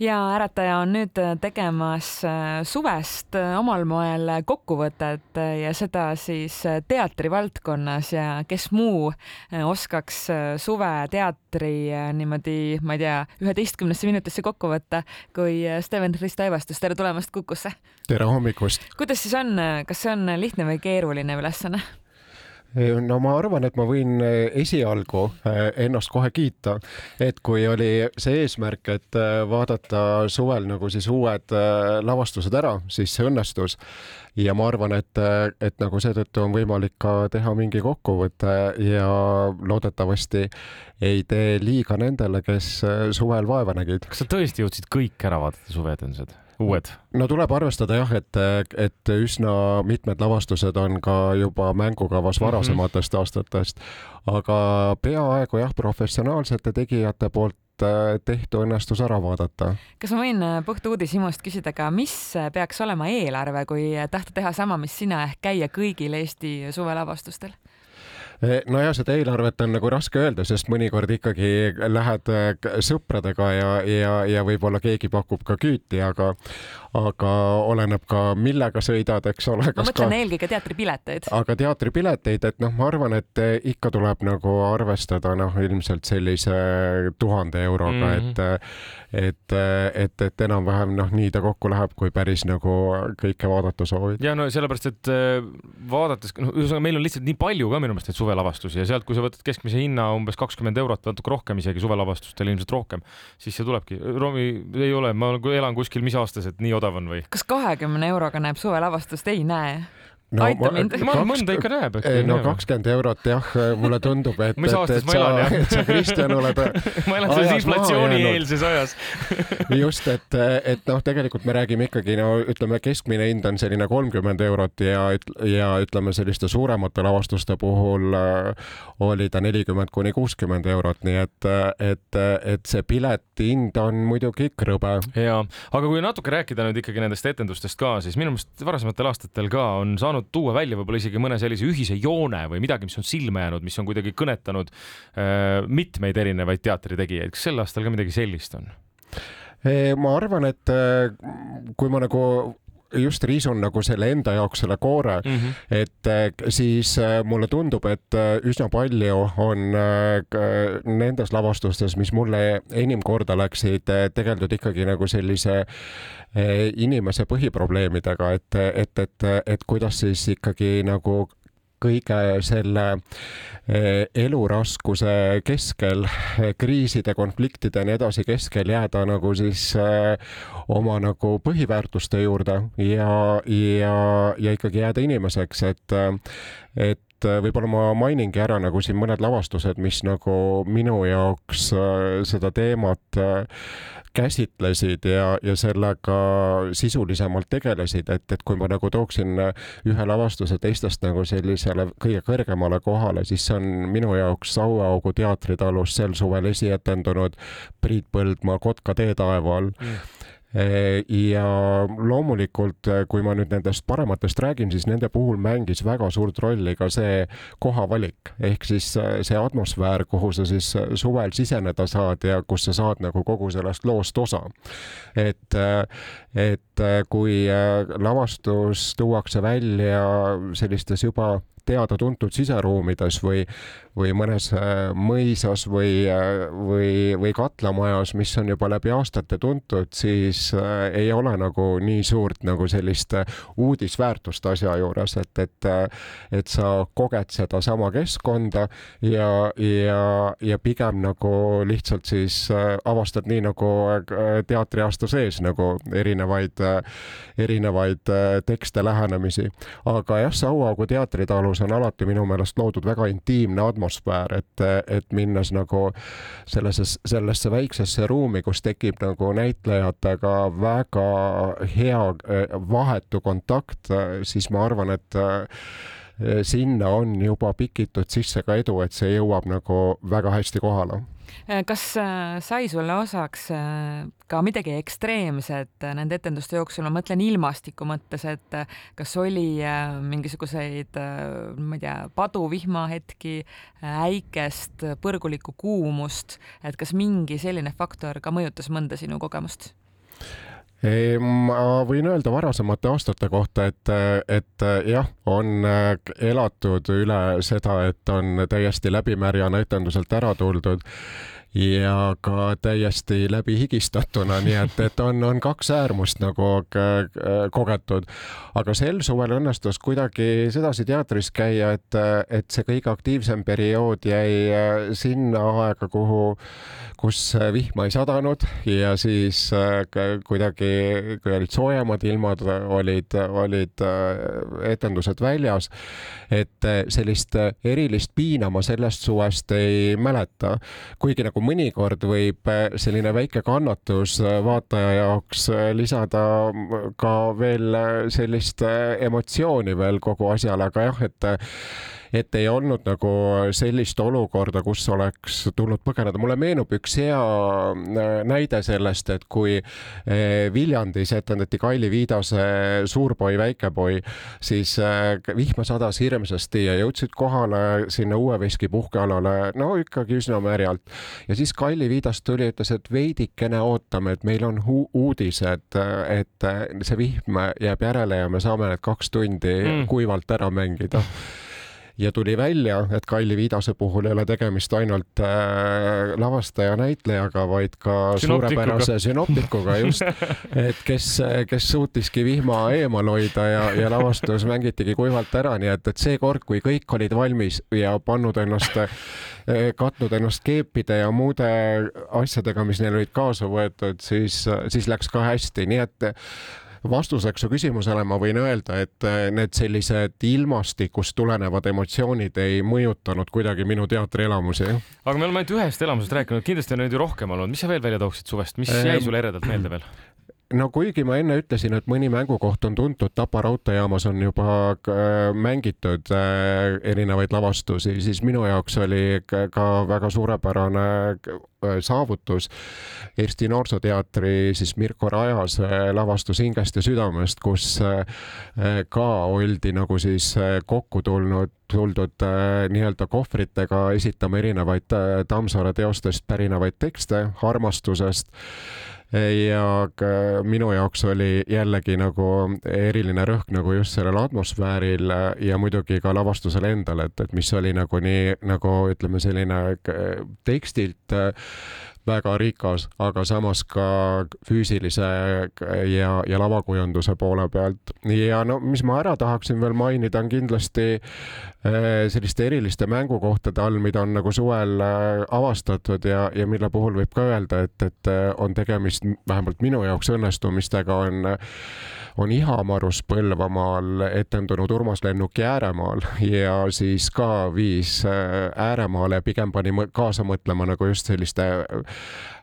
ja Ärataja on nüüd tegemas äh, suvest äh, omal moel kokkuvõtet äh, ja seda siis teatrivaldkonnas ja kes muu oskaks suveteatri niimoodi, ma ei tea, üheteistkümnesse minutisse kokku võtta kui Steven Risto Evastus, tere tulemast Kukusse! tere hommikust! kuidas siis on, kas see on lihtne või keeruline ülesanne? No ma arvan, et ma võin eh, esialgu eh, ennast kohe kiita, et kui oli see eesmärk, et vaadata suvel nagu siis uued lavastused ära, siis see õnnestus. ja ma arvan, et, et nagu seetõttu on võimalik ka teha mingi kokkuvõte ja loodetavasti ei tee liiga nendele, kes suvel vaeva nägid. kas sa tõesti jõudsid kõik ära vaadata suveetendused? Uued? no tuleb arvestada jah, et, et üsna mitmed lavastused on ka juba mängukavas mhm. varasematest mm -hmm. aastatest, aga peaaegu jah, professionaalsete tegijate poolt äh, tehtu õnnestus ära vaadata. kas ma võin äh, puht uudishimust küsida ka, mis peaks olema eelarve, kui tahta teha sama, mis sina ehk käia kõigil Eesti suvelavastustel? Eh, nojah, seda eelarvet on nagu raske öelda, sest mõnikord ikkagi lähed eh, sõpradega ja, ja, ja võib-olla keegi pakub ka küüti, aga, aga oleneb ka, millega sõidad, eks ole. ma mõtlen ka... eelkõige teatripileteid. aga teatripileteid, et noh, ma arvan, et eh, ikka tuleb nagu arvestada noh, ilmselt sellise tuhande euroga mm, -hmm. et et, et, et enam-vähem noh, nii ta kokku läheb, kui päris nagu kõike vaadata soovid. ja no sellepärast, et vaadates, noh, ühesõnaga meil on lihtsalt nii palju ka minu meelest neid suvelavastusi ja sealt, kui sa võtad keskmise hinna umbes kakskümmend eurot, natuke rohkem isegi suvelavastustel ilmselt rohkem, siis see tulebki. Romi ei ole, ma elan kuskil, mis aastas, et nii odav on või? kas kahekümne euroga näeb suvelavastust? ei näe no, aita mind. mõnda ikka näeb. no kakskümmend eurot jah, mulle tundub, et mis aastas ma elan jah? et sa, Kristjan, oled ma elan selles inflatsioonieelses ajas just, et, et noh, tegelikult me räägime ikkagi no ütleme, keskmine hind on selline kolmkümmend eurot ja, ja ütleme, selliste suuremate lavastuste puhul äh, oli ta nelikümmend kuni kuuskümmend eurot, nii et, et, et see pileti hind on muidugi krõbe. ja, aga kui natuke rääkida nüüd ikkagi nendest etendustest ka, siis minu meelest varasematel aastatel ka on saanud saanud tuua välja võib-olla isegi mõne sellise ühise joone või midagi, mis on silma jäänud, mis on kuidagi kõnetanud äh, mitmeid erinevaid teatritegijaid. kas sel aastal ka midagi sellist on? ma arvan, et äh, kui ma nagu just riisun nagu selle enda jaoks selle koore mm, -hmm. et äh, siis äh, mulle tundub, et üsna palju on nendes lavastustes, mis mulle enim korda läksid, tegeldud ikkagi nagu sellise inimese põhiprobleemidega, et, et, et, et kuidas siis ikkagi nagu kõige selle eh, eluraskuse keskel, eh, kriiside, konfliktide ja nii edasi keskel jääda nagu siis oma nagu põhiväärtuste juurde ja, ja, ja ikkagi jääda inimeseks, et, et võib-olla ma mainingi ära nagu siin mõned lavastused, mis nagu minu jaoks seda teemat käsitlesid ja, ja sellega sisulisemalt tegelesid, et, et kui ma nagu tooksin ühe lavastuse teistest nagu sellisele kõige kõrgemale kohale, siis see on minu jaoks Saueaugu teatritalus sel suvel esietendunud Priit Põldmaa Kotka teetaeva all mm ja loomulikult, kui ma nüüd nendest parematest räägin, siis nende puhul mängis väga suurt rolli ka see kohavalik ehk siis see atmosfäär, kuhu sa siis suvel siseneda saad ja kus sa saad nagu kogu sellest loost osa. et, et kui lavastus tuuakse välja sellistes juba teada-tuntud siseruumides või, või mõnes äh, mõisas või, äh, või, või katlamajas, mis on juba läbi aastate tuntud, siis äh, ei ole nagu nii suurt nagu sellist uudisväärtust asja juures, et, et, et sa koged sedasama keskkonda ja, ja, ja pigem nagu lihtsalt siis avastad nii nagu teatriaasta sees nagu erinevaid, erinevaid tekste, lähenemisi. aga jah, Sauaugu teatritalus kus on alati minu meelest loodud väga intiimne atmosfäär, et, et minnes nagu sellesse, sellesse väiksesse ruumi, kus tekib nagu näitlejatega väga hea vahetu kontakt, siis ma arvan, et sinna on juba pikitud sisse ka edu, et see jõuab nagu väga hästi kohale kas äh, sai sulle osaks äh, ka midagi ekstreemset nende etenduste jooksul, ma mõtlen ilmastiku mõttes, et kas oli mingisuguseid, ma ei tea, paduvihmahetki, äikest, põrgulikku kuumust, et kas mingi selline faktor ka mõjutas mõnda sinu kogemust? Ma võin öelda varasemate aastate kohta, et, et jah, on elatud üle seda, et on täiesti läbimärjana etenduselt ära tuldud ja ka täiesti läbi higistatuna, nii et, et on, on kaks äärmust nagu kogetud. aga sel suvel õnnestus kuidagi sedasi teatris käia, et, et see kõige aktiivsem periood jäi äh, sinna aega, kuhu, kus vihma ei sadanud ja siis äh, kuidagi, kui olid soojemad ilmad, olid, olid äh, etendused väljas. et sellist erilist piina ma sellest suvest ei mäleta, kuigi nagu nagu mõnikord võib äh, selline väike kannatus äh, vaataja jaoks äh, lisada ka veel sellist emotsiooni veel kogu asjale, aga jah, et et ei olnud nagu sellist olukorda, kus oleks tulnud põgeneda. mulle meenub üks hea äh, näide sellest, et kui äh, Viljandis etendati Kaili Viidase Suurpoi, väikepoi, siis äh, vihma sadas hirmsasti ja jõudsid kohale sinna Uue Veski puhkealale, no ikkagi üsna märjalt. ja siis Kaili Viidas tuli, ütles, et veidikene ootame, et meil on uudised, et see vihm jääb järele ja me saame need kaks tundi mm. kuivalt ära mängida ja tuli välja, et Kalli Viidase puhul ei ole tegemist ainult äh, lavastaja, näitlejaga, vaid ka suurepärase sünoptikuga just, et kes, kes suutiski vihma eemal hoida ja, ja lavastus mängitigi kuivalt ära, nii et, et see kord, kui kõik olid valmis ja pannud ennast äh, katnud ennast keepide ja muude asjadega, mis neil olid kaasa võetud, siis, siis läks ka hästi, nii et vastuseks su küsimusele ma võin öelda, et äh, need sellised ilmastikust tulenevad emotsioonid ei mõjutanud kuidagi minu teatrielamusi. aga me oleme ainult ühest elamusest rääkinud, kindlasti on neid ju rohkem olnud, mis sa veel välja tooksid suvest, mis jäi ehm, sulle eredalt meelde veel? No kuigi ma enne ütlesin, et mõni mängukoht on tuntud, Tapa raudteejaamas on juba äh, mängitud äh, erinevaid lavastusi, siis minu jaoks oli ka väga suurepärane äh, saavutus. Eesti Noorsooteatri siis Mirko Rajase lavastus Hingest ja südamest, kus ka oldi nagu siis kokku tulnud, tuldud nii-öelda kohvritega esitama erinevaid Tammsaare teostest pärinevaid tekste armastusest ja minu jaoks oli jällegi nagu eriline rõhk nagu just sellel atmosfääril ja muidugi ka lavastusel endal, et, et mis oli nagu nii nagu ütleme, selline tekstilt väga rikas, aga samas ka füüsilise ja, ja lavakujunduse poole pealt. ja no mis ma ära tahaksin veel mainida, on kindlasti äh, selliste eriliste mängukohtade all, mida on nagu suvel äh, avastatud ja, ja mille puhul võib ka öelda, et, et äh, on tegemist vähemalt minu jaoks õnnestumistega, on on Ihamarus Põlvamaal etendunud Urmas Lennuki Ääremaal ja siis ka viis ääremaale, pigem pani kaasa mõtlema nagu just selliste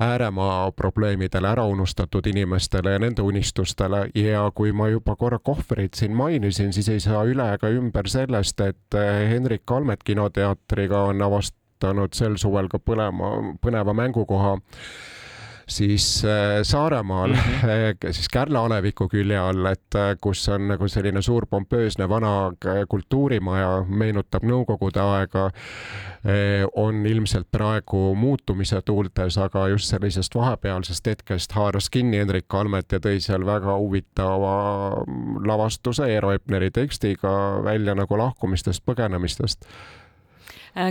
ääremaa probleemidele, ära unustatud inimestele ja nende unistustele. Ja kui ma juba korra kohvrit siin mainisin, siis ei saa üle ega ümber sellest, et eh, Henrik Almet kinoteatriga on avastanud sel suvel ka põlema, põneva mängukoha siis äh, Saaremaal mm, -hmm. siis Kärla aleviku külje all, et äh, kus on nagu selline suur pompöösne vana kultuurimaja, meenutab Nõukogude aega, on ilmselt praegu muutumise tuultes, aga just sellisest vahepealsest hetkest haaras kinni Hendrik Almet ja tõi seal väga huvitava lavastuse Eero Epneri tekstiga välja nagu lahkumistest, põgenemistest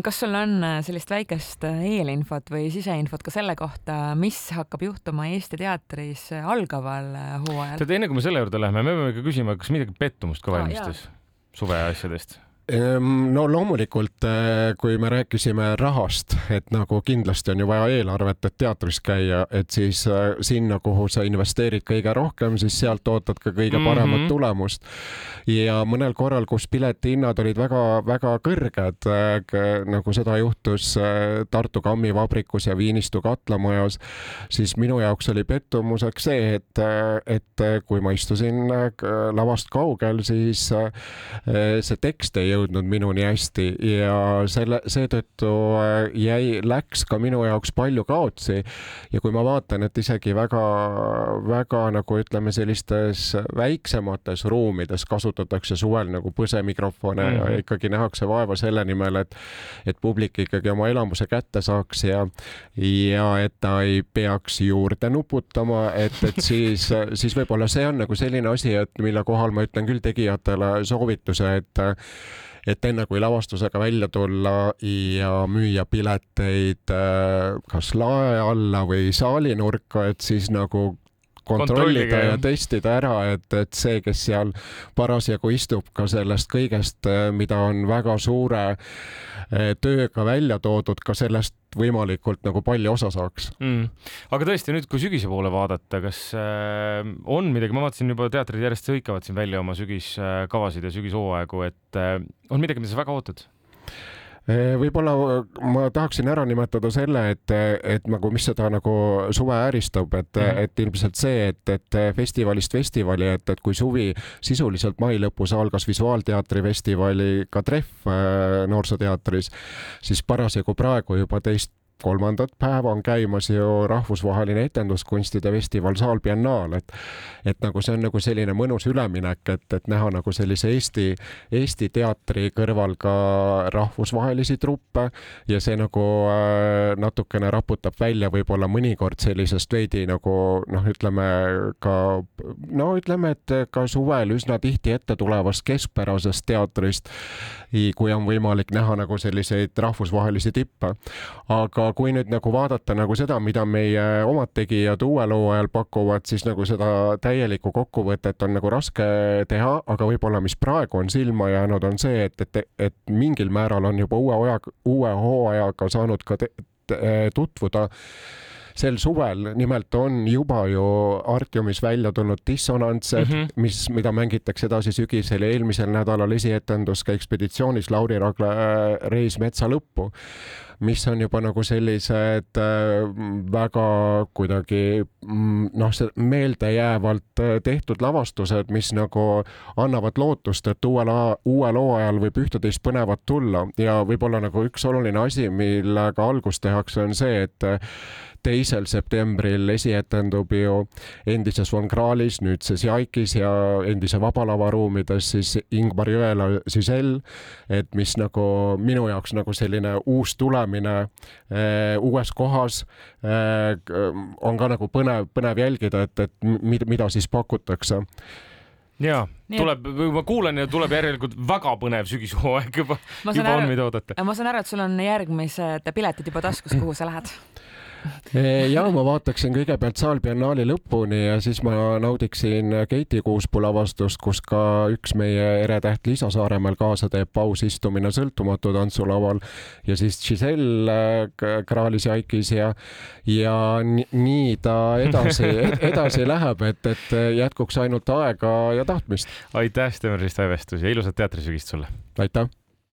kas sul on äh, sellist väikest äh, eelinfot või siseinfot ka selle kohta, mis hakkab juhtuma Eesti teatris algaval hooajal? tead, enne kui me selle juurde läheme, me peame ikka küsima, kas midagi pettumust ka valmistas ah, suveasjadest? No loomulikult, eh, kui me rääkisime rahast, et nagu kindlasti on ju vaja eelarvet, et teatris käia, et siis eh, sinna, kuhu sa investeerid kõige rohkem, siis sealt ootad ka kõige paremat mm -hmm. tulemust. ja mõnel korral, kus piletihinnad olid väga-väga kõrged, eh, nagu seda juhtus Tartu kammivabrikus ja Viinistu katlamajas, siis minu jaoks oli pettumuseks see, et, et kui ma istusin lavast kaugel, siis see tekst ei jõudnud minuni hästi ja selle, seetõttu äh, jäi, läks ka minu jaoks palju kaotsi. ja kui ma vaatan, et isegi väga-väga nagu ütleme, sellistes väiksemates ruumides kasutatakse suvel nagu põsemikrofone mm -hmm. ja mhm. ikkagi nähakse vaeva selle nimel, et, et publik ikkagi oma elamuse kätte saaks ja, ja et ta ei peaks juurde nuputama, et, et siis, siis võib-olla see on nagu selline asi, et mille kohal ma ütlen küll tegijatele soovituse, et et enne kui lavastusega välja tulla ja müüa pileteid äh, kas lae alla või saalinurka, et siis nagu kontrollida ja testida ära, et, et see, kes seal parasjagu istub, ka sellest kõigest, äh, mida on väga suure äh, tööga välja toodud, ka sellest võimalikult nagu palju osa saaks. Mm.. aga tõesti nüüd, kui sügise poole vaadata, kas äh, on midagi, ma vaatasin juba teatrid järjest hõikavad siin välja oma sügiskavasid ja sügishooaegu, et äh, on midagi, mida sa väga ootad? Eh, võib-olla ma tahaksin ära nimetada selle, et, et nagu, mis seda nagu suve ääristab, et mm, -hmm. et ilmselt see, et, et festivalist festivali, et, et kui suvi sisuliselt mai lõpus algas Visuaalteatri festivaliga Trehv äh, Noorsooteatris, siis parasjagu praegu juba teist kolmandat päeva on käimas ju rahvusvaheline etenduskunstide festival Saal Biennaal, et et nagu see on nagu selline mõnus üleminek, et, et näha nagu sellise Eesti, Eesti teatri kõrval ka rahvusvahelisi truppe ja see nagu äh, natukene raputab välja võib-olla mõnikord sellisest veidi nagu noh, ütleme ka no ütleme, et ka suvel üsna tihti ette tulevast keskpärasest teatrist, kui on võimalik näha nagu selliseid rahvusvahelisi tippe. aga kui nüüd nagu vaadata nagu seda, mida meie omad tegijad uuel hooajal pakuvad, siis nagu seda täielikku kokkuvõtet on nagu raske teha, aga võib-olla, mis praegu on silma jäänud, on see, et, et, et mingil määral on juba uue aja, uue hooajaga saanud ka te, te, tutvuda sel suvel, nimelt on juba ju Artiumis välja tulnud dissonantsed mm, -hmm. mis, mida mängitakse edasi sügisel ja eelmisel nädalal esietendus ka ekspeditsioonis Lauri Ragla äh, Reis metsa lõppu mis on juba nagu sellised äh, väga kuidagi mm, noh, meeldejäävalt äh, tehtud lavastused, mis nagu annavad lootust, et uuel, uuel hooajal võib ühte-teist põnevat tulla ja võib-olla nagu üks oluline asi, millega algust tehakse, on see, et teisel septembril esietendub ju endises Von Krahlis, nüüdses Jaikis ja endise Vaba Lava ruumides siis Ingmar Jõela Sisel, et mis nagu minu jaoks nagu selline uus tulemine äh, uues kohas äh, on ka nagu põnev, põnev jälgida, et, et mida, mida siis pakutakse ja tuleb, ma kuulen ja tuleb järelikult väga põnev sügishooaeg juba, juba on, mida oodata. ma saan aru, et sul on järgmised piletid juba taskus, kuhu sa lähed ja ma vaataksin kõigepealt Saalbiennaali lõpuni ja siis ma naudiksin Keiti Kuuspuu lavastust, kus ka üks meie eretäht Liisa Saaremäel kaasa teeb pausistumine sõltumatu tantsulaval ja siis Giselle äh, Kraalis Jaikis ja, ja nii ta edasi, edasi läheb, et, et jätkuks ainult aega ja tahtmist. aitäh, Steven Rist Väevestus ja ilusat teatrisügist sulle! aitäh!